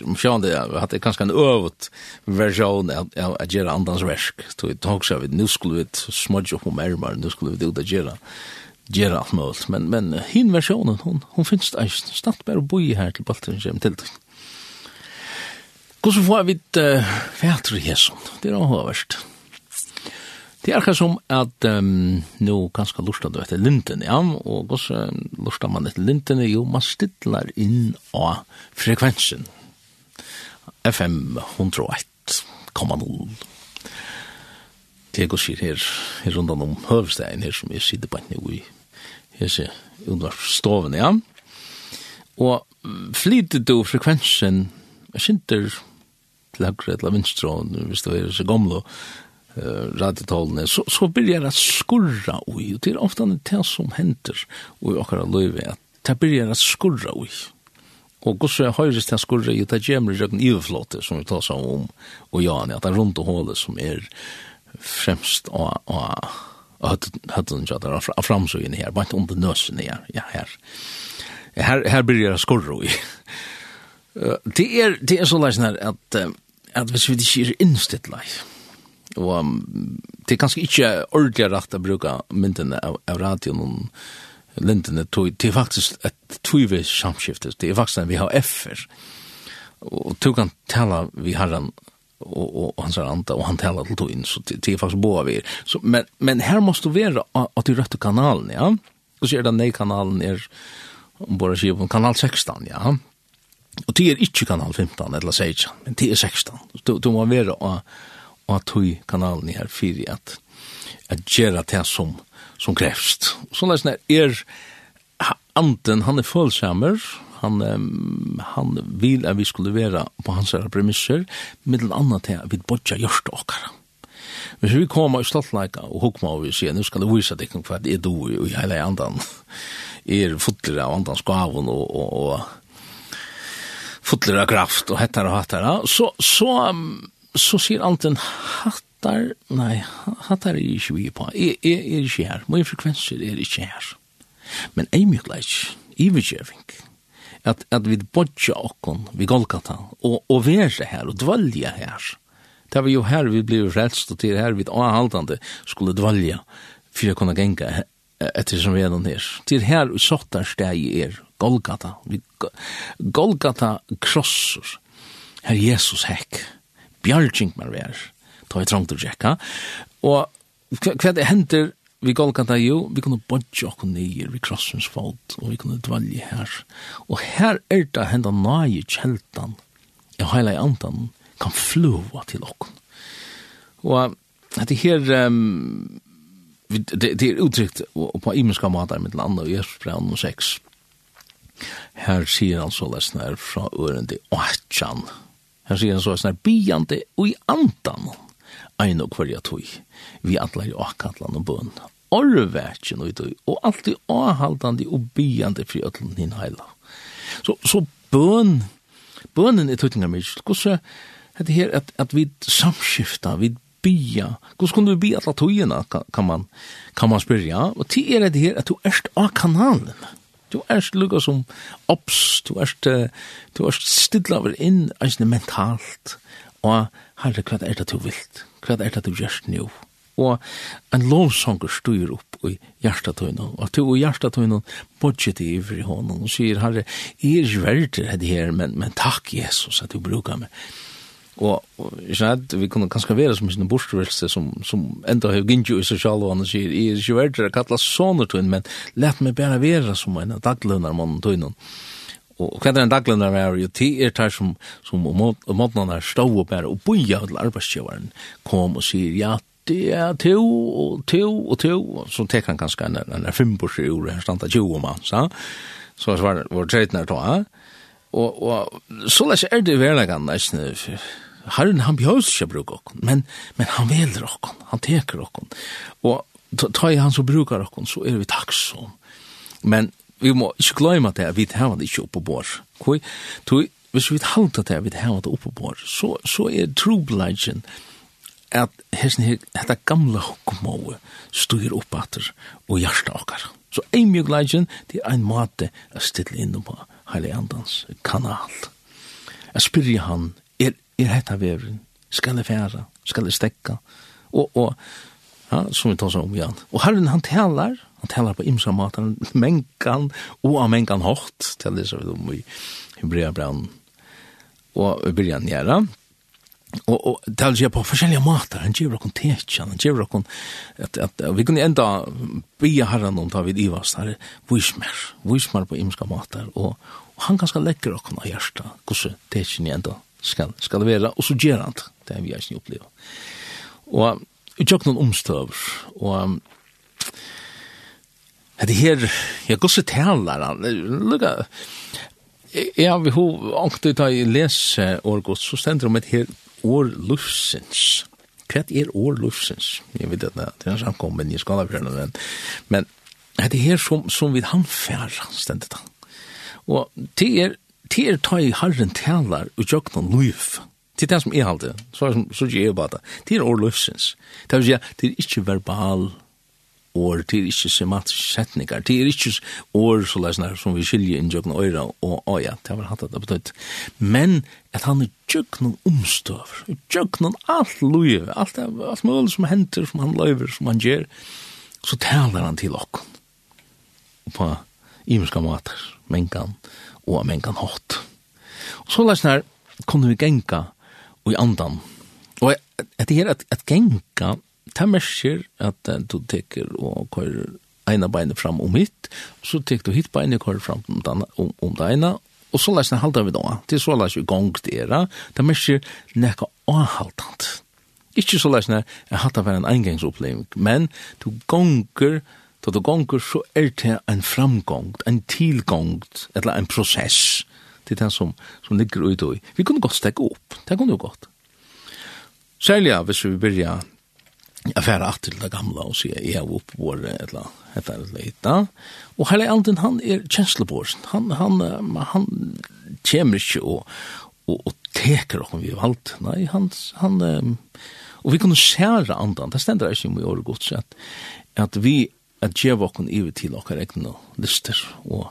om sjøen det, at det er ganske en øvet versjon av å gjøre andans versk. Så vi tok seg vi, nu skulle vi smudge opp om ermar, nu skulle vi ut å gjøre gjøre alt mulig, men, men hin versjonen, hun, hun finnes det ikke, snart bare å bo her til Balteren kommer til det. Hvordan får vi et uh, fætre i hesson? Det er også verst. Det er akkurat som at um, nå ganske lusta du etter linten, ja, og hvordan lusta man etter linten, jo, man stidlar inn av frekvensen. FM 101,0 Det går sier her, her rundt om høvestegn her som jeg sitter på en nu i hese understovene, ja. Og flytet du frekvensen, jeg synes til høyre eller vinstre, hvis det er så gamle uh, radiotallene, så, så begynner det skurra ui, og det er ofte det som henter ui akkurat løyve, at det begynner det skurra ui. Og gos er høyres til skurra ui, det gjemmer i røkken iveflåte som vi tar seg om, og ja, at det er rundt og hålet som er fremst av og hadde den tjatt av framsøgene her, bare ikke under nøsen her, ja, her. Her, her blir jeg skorro i. Det er, det er så leisen her at, at hvis vi ikke er innstilt leis, og det er kanskje ikke ordentlig rett å bruke myndene av, av radioen og lindene, det er faktisk et tvivis samskifte, det er faktisk en vi har effer, og du kan tala vi har en och og han sier anta och han talar till in så det det er faktisk boa vi. Så men men här måste vara att du rätta kanalen, ja. Og så er den nej kanalen är om bara sier på kanal 16, ja. Och det er ikke kanal 15 eller 16, men det er 16. Du du måste vara och att tog kanalen her for at, att gjøre det som som krävs. Så när är anden han är følsamer, han, um, han vil at vi skulle være på hans premisser, med den andre til at vi bodja gjørst okkara. Hvis vi kommer i stoltleika og hukma og vi sier, nu skal du vise deg hva det er du i hele andan, er fotler av andan skavun og, og, og fotler av kraft og hettar og hattar, så, så, så sier anten hattar, nei, hattar er ikke vi på, er, er, er ikke her, mye frekvenser er ikke her. Men ei mykleik, ivergjøving, at, at vi bodja okkon vi Golgata, og, og være her, og dvalja her. Det var jo her vi ble frelst, og til her vi avhaldande skulle dvalja, for å kunne genga etter som vi er den her. Til her vi sottar steg er Golgata, vi, Golgata krossur, her Jesus hekk, bjarging mer vær, ta i trangt og tjekka, og hva hender vi Golgata jo, vi kunne bodja okkur nyer vi krossens fot, og vi kunne dvalje her. Og her er det henda nage kjeltan, jeg heila i andan, kan fluva til okkur. Og at det her, um, det, det er uttrykt på imenska matar mitt landa og Jesus brev nummer 6. Her sier han så lesnar fra øren til åtjan. Her sier han så lesnar biande og i andan ein og kvarja tog, Vi atlar i akkatlan og bøn orvetjen og det, og alltid er avhaldande og byande fri ötlen din heila. Så, så bøn, bønnen er tøttinga mykje, hvordan er det her at, at vi samskifta, vi bya, hvordan kunne vi bya alla tøyina, kan man, kan man spyrja, og til er det her at du erst av kanalen, du erst lukka som ops, du erst, du erst stilla over inn, eisne mentalt, og herre, hva er det du vilt, hva er det du gjerst nu, hva og en lovsanger styr opp i hjertetøynen, og til i hjertetøynen bodget i ivrig hånden, og sier, herre, jeg er ikke verdt det her, men, men takk, Jesus, at du bruker meg. Og, og ikke vi kunne kanskje være som sine bortstøvelse, som, som enda har gint jo i seg selv, og han sier, jeg er ikke verdt det, kattla sånne tøynen, men let meg bare være som en daglønner mann tøynen. Og hva er en daglønner er jo tid er tar som, som om måten er stå og bare, og boja til arbeidsgjøveren, kom og sier ja det er to og to og to, så tek han ganske en, en, en fimbors i her han standa 20 mann, så, så var, var tredjene to, ja. Og, og så lest er det i verleggen, nesten, Herren han behøver ikke bruke okken, men, men han veler okken, han teker okken. Og ta i han som brukar okken, så er vi takksom. Men vi må ikke glemme det, vi har det ikke oppe på bord. Hvis vi halter det, vi har det oppe på bord, så, så er trobladjen, så at hesten her, hetta gamla hukkumói styr upp atur og hjarta okkar. Så ein mjög leidjen, det er ein måte å stille inn på heile andans kanal. A spyrja han, er, er hetta verun? Skal jeg færa? Skal jeg stekka? Og, og ja, som vi tar om igjen. Og herren han talar, han talar på imsa mat, han mengan, og av mengan hårt, til det som vi om i Hebrea brann. Og vi byrjan gjerne, og og tal sig på forskjellige måter han gjør okon tetjan han gjør okon at at vi kunne enda bia herran om ta vid ivas her vismer vismer på imska måter og, og han kan skal lekker okon av hjärsta hvordan tetjan enda skal, skal det være og så gjør han det det er vi ikke opplevd og i tjokk noen omstøver og Det her, jeg går så taler han, lukka, ja, vi har ångte av i lese årgått, så stender det om et her år lufsens. Hva er år lufsens? Jeg vet at det er samkommen i Skalabjørn, men, men det er her som, som vi handfærer, stendet han. Og til er, til er ta i herren taler og jøkna løyf. Det er det som er halte, så er det som, så er bare det. Til er år lufsens. Det vil si, at det er ikke verbal år, det er ikke sematiske setninger, det er ikke år så lesner, som vi skiljer inn jøkken øyre, og å ja, det var hatt det betøyt. Men at han er jøkken omstøver, jøkken alt løyve, alt, alt mulig som henter, som han løyver, som han gjør, så taler han til okken. På imenska mater, mengan, og mengan hot. Og så lesner, kunne vi genka, og i andan, og at det her at, at genka, ta merker at du teker og kører ena beinet fram om hit, og så teker du hit beinet og kører fram om, dana, om, om det ena, og så leser halda vi da, til så leser vi gong til era, det merker nekka avhaltant. Ikke så leser jeg hatt av en engangsoppleving, men du gonger, da du gonger, så er det en framgång, en tilgång, eller en prosess, til den som, som ligger ute i. Vi kunne godt stekke opp, det kunne jo godt. Særlig hvis vi begynner jeg færre at til det gamle og sier jeg er oppe på et eller annet leita. Og hele anden han er kjenslebåsen. Han, han, han kommer ikke og, og, og teker om vi valgt. Nei, han, han og vi kunne sære andan. Det stender ikke om vi gjør godt sett at vi at gjev okken ivi til okkar egne lister og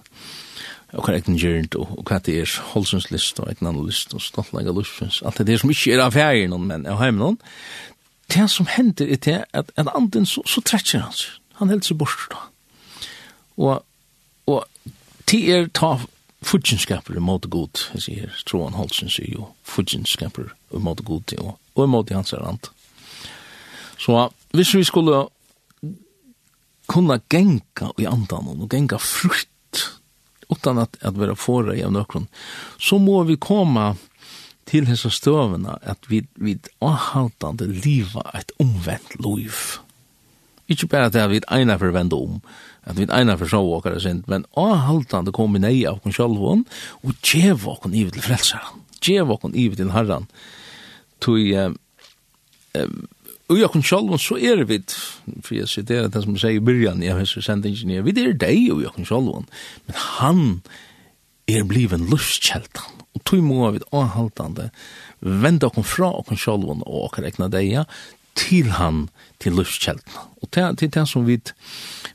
okkar egne gjernt og, og hva det er holsens list og egne list og stoltlega lustfins. Alt det er som ikke er av ferien men av heimen det som hender er det at, at anden så, så trekker han seg. Han helder seg bort da. Og, og til er ta fudgenskaper imot god, jeg sier, Troan Holsen sier jo, fudgenskaper imot god til, og, og imot i hans er ant. Så hvis vi skulle kunna genka i andan og genka frukt utan at, at være fora i av nøkron, så må vi komme til hessa støvuna at vi vi avhaltande liva eit omvendt liv. Ikkje berre at vi eina forvenda om, at vi eina for sjå okkar sind, men avhaltande kom nei av kon sjálvon og djeva kon ivet til frelsaren. Djeva kon ivet til herran. Tui eh, um, Og jeg kun sjálfum så er vi, for jeg sitter det som jeg sier i byrjan, jeg har sendingen, vi er deg og jeg kun sjálfum, men han er bliven lustkjeltan. Og tog må vi avhaltande vende okon fra okon sjolvon og okon ekna deia til han til luftkjeltan. Og til det som vi,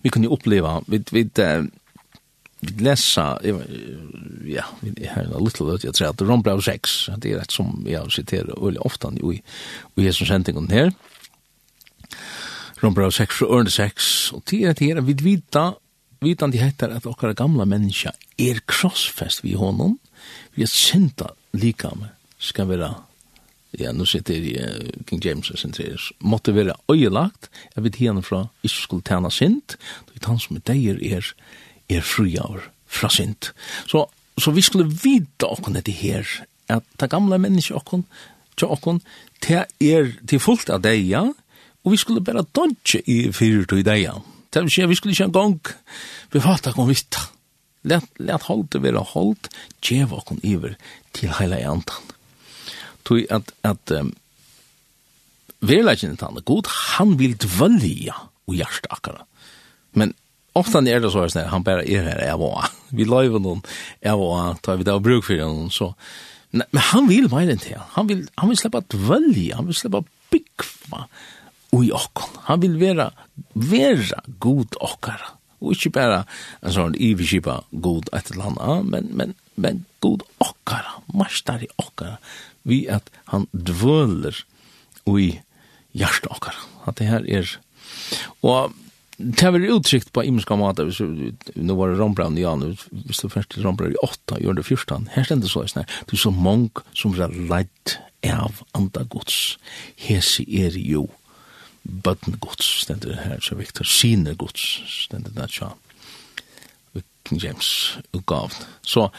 vi kunne oppleva, vi, vi, vi lesa, ja, vi har en little løt, jeg tror at Rombrau 6, det er et som jeg siterer veldig ofte i, i Jesus sendingen her, Rombrau 6 og Ørne 6, og det er det her, vi vita, vitan de heter at okkara gamla menneska er krossfest vi honom, vi er synda lika med, skal være, ja, nu sitter i uh, King James og sentrer, måtte være øyelagt, jeg vet henne fra, ikke skulle tjene synd, det er han som er deir er, er frujaur fra synd. Så, så vi skulle vite okken dette her, at det gamle menneske okken, til okken, det er til fullt av deia, og vi skulle bare dodge i fyrtøy deia. Det vil si vi skulle ikke en gang befatta kom vitt, let, det holdt vera holdt, djev okkon iver til heila antan. Tui at, at um, verleggen tannet, god, han vil dvølja og hjärsta akkara. Men ofta er det så här, han bara er her, jeg var, vi løyver noen, jeg var, tar vi det av bruk for noen, så, men han vil meir enn til, han vil, han vil sleppa dvølja, han vil sleppa byggva i okkon, han vil vera, vera god okkara, og ikke bare en sånn iviskipa god et eller annet, men, men, men god okkara, mastari okkara, vi at han dvøler i hjertet okkara. At det her er... Og det var uttrykt på imenska måte, hvis nu var det Rombrand i nu, hvis du først til rombrann i 8, gjør det 14, her stendet så, du er så mong som er leidt av anda gods, hese er jo bøtten gods, stendet her, så viktig, sine gods, stendet der, så, James utgav. Så,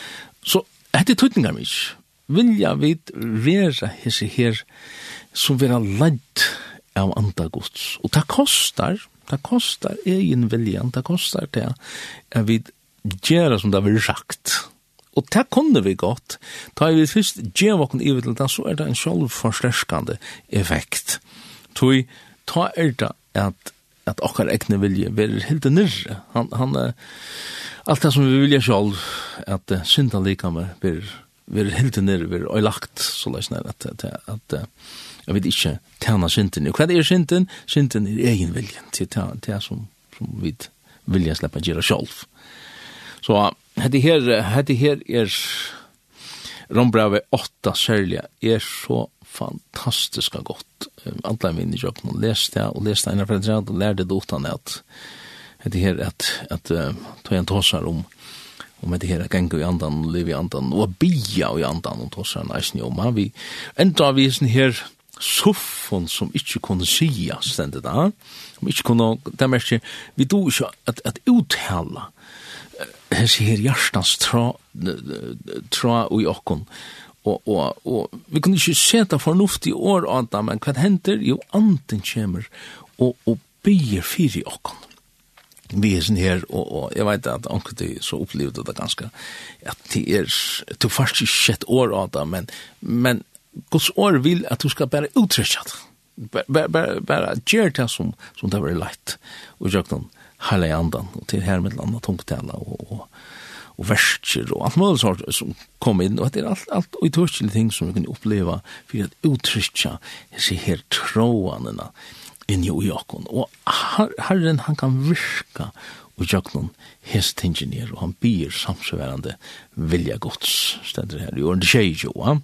så, hette tøytningar mykje, vilja vid vera hese her, som vera ledd av andre gods. Og det kostar, det kostar egen viljan, det kostar det, at vi gjera som det har sagt, Og det kunne vi godt. Da vi først gjør våkken i til det, så er det en sjølvforsterskande effekt. Tøy, ta er det at at okkar egne vilje ver helt nyrre. Han han alt det som vi vilja sjálv at uh, synda lika med ver ver helt nyrre ver og så læs nær at at at jeg vet ikkje tjena synden. Og hva er synden? Synden er egen viljen til det som som vi vilja slippe gjøre selv. Så hette her hette her er Rombrave 8 særlig er så fantastiskt gott. Alla min jobb och läste jag och läste en för jag lärde det utan att det här att att ta en tossar om om det här kan i andan och leva i andan och bia i andan och tossar nästan om han vi ändå vi är här soffon som ikkje kunne sia stendet da, som ikkje kunne, det er ikke, vi do ikkje at, at uttala hese her hjertans tra, tra ui okkon, og, og, og vi kunne ikke seta fornuftig år av det, men hva hender? Jo, anden kommer og, og byr byer i okkon. Vi er sånn her, og, og jeg vet at anker så opplevde det ganske, at det er, du først ikke sett år av det, men, men Guds år vil at du skal bare uttrykja det. Bare, bare, bare gjør det som, som det var leit, og gjør det heilige andan, og til her med landa tungtala, og, og, og og versker og alt mulig sort som kom inn, og det er alt, alt og utrykkelige ting som vi kan oppleva for at utrykja disse her tråanene inn i jakon. Og her, herren han kan virka og jakon hest ingenier, og han byr samsvarende vilja gods, stedder her i åren skjer jo, ja?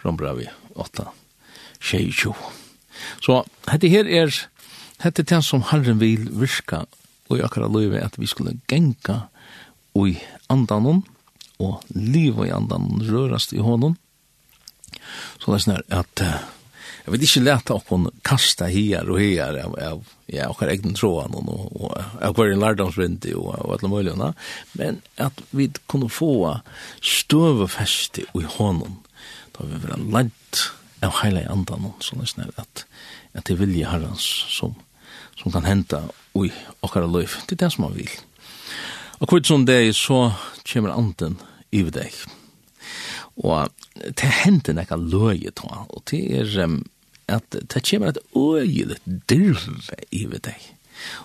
Vi åtta tjejjo. Så hette her er, hette det som herren vil virka og i akkurat løyve at vi skulle genka og i andan og liv i andan rørast i honom. Så det er sånn at uh, jeg vil ikke lete okkon kasta her og her av, av ja, okkar egen tråan og, og av hver en lærdomsvindig og, og alle mulighetene, men at vi kunne få støvefeste i honom da vi var lagt av heile andan så det er sånn at, at det vilje herrens som, som kan henta i okkar løyf. Det er det som han vil. Og kvitt som deg, så kommer anden i deg. Og det hender nekka løye og det er um, at det kommer et øyelig dirve i deg.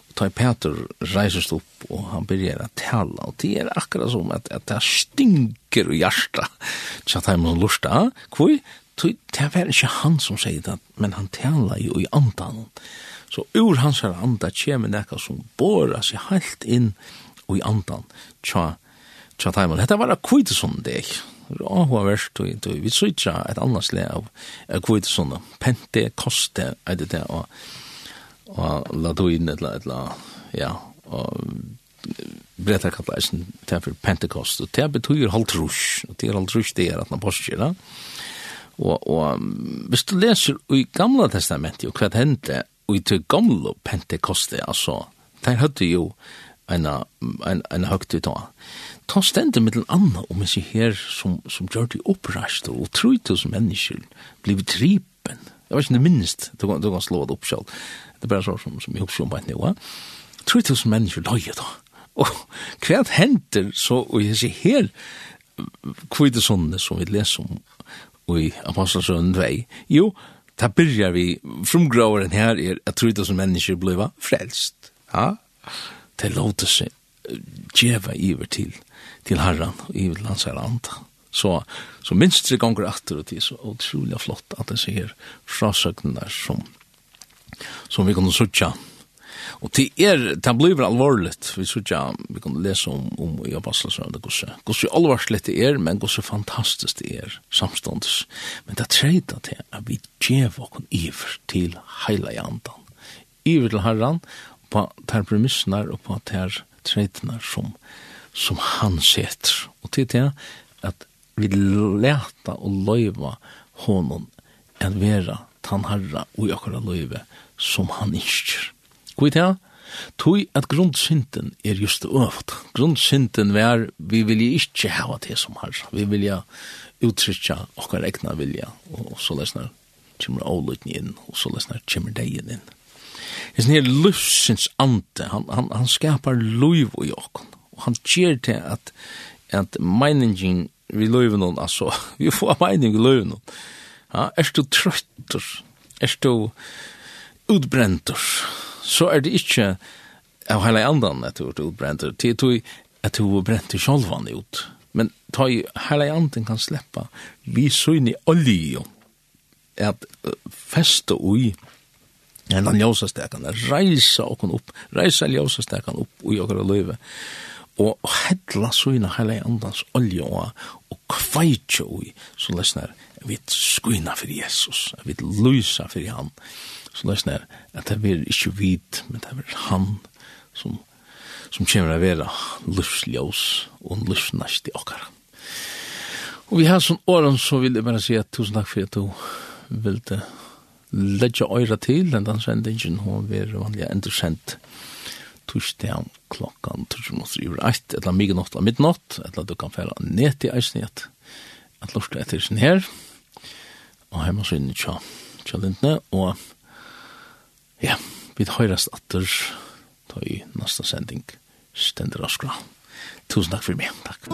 Og ta Peter reises opp, og han begynner å tale, og det er akkurat som at, at det stinker i hjertet. så det man lusta, hvor det er ikke han som sier det, men han taler jo i andan. Så ur hans her anda kommer nekka som borer seg helt inn i og i andan tja, tja taiman. Hetta var a kvitesund deg. hva verst, vi sutja et annars le av kvitesund. Pente, koste, er det det, og, og laduin, etla, etla, ja, og bretta kallar eisen til for Pentecost, og det betyr halvtrus, og det er halvtrus det er at man påskir, da. Og, og hvis du leser i gamla testamentet, og hva det hendte, og i til gamla Pentecost, altså, der hadde jo en, en, en høgtid da. Ta stendet med den andre, om jeg sier her, som, som gjør det opprastet, og tror til som mennesker, blir tripen. Jeg vet ikke minst, du kan, du kan slå det opp selv. Det er bare så som, som jeg husker om på et nivå. Tror til som mennesker løye da. Og hva henter så, og jeg sier her, kvitt sånne som vi leser om, i Apostelsønnen 2, jo, da byrjar vi, frumgraveren her er at tror til som mennesker blir frelst. Ja, Det låter seg djeva iver til, til herran, iver til hans herran. Så, så minst tre ganger etter og det er så utrolig flott at det ser frasøkene der som, som vi kunne sutja. Og det er, det blir alvorligt, vi sutja, vi kunne lese om, om i Abbaslasrønda gosse. Gosse alvarsligt det er, men gosse fantastisk det er, samståndes. Men det treida til at vi djeva okken iver til heila i andan. Iver til herran, på ter premissnar og på ter treitnar som, som han setter. Og til det at vi leta og løyva honom en vera tanharra og jakkara løyve som han innskjer. Hvor er det? Tui at grundsynden er just øvd. Grundsynden er vi vil ikkje hava det som herra. Vi vilja uttrykja okkar egna vilja og så lesnar kymmer avlutni inn og så lesnar kymmer degen inn. Hesen her lufsins ante, han, han, han skapar luiv i okken. Og han gjer til at, at meiningin vi luiv noen, altså, vi får meining i luiv noen. Ja, er du trøtter, er du utbrenter, så er det ikkje av heile andan at du er utbrenter, til du at du er brent i sjolvan ut. Men ta i heile andan kan sleppa, vi søgne olje, at feste ui, enn han ljósastekan, reisa okon opp, reisa ljósastekan opp ui okra løyve, og hedla suina heila andans olje og kveitja ui, så lesnar, vi skuina fyrir Jesus, vi luisa fyrir han, så lesnar, at det er ikkje vid, men det er han som, som kommer a vera livsljós og livsnast i okkara. Og vi har sånn åren, så vil jeg bare si at tusen takk for at du ville ledja øyra til, den den sendingen hun vil vanlig enda sendt torsdag klokkan torsdag mot jul 1, eller mye nått av midnatt, eller du kan fære ned til eisnet, at lortet etter sin her, og hjemme så inn i tja, tja lindene, og ja, vi høyrast atter, ta i nasta sending, stender og skra. Tusen takk for meg, takk.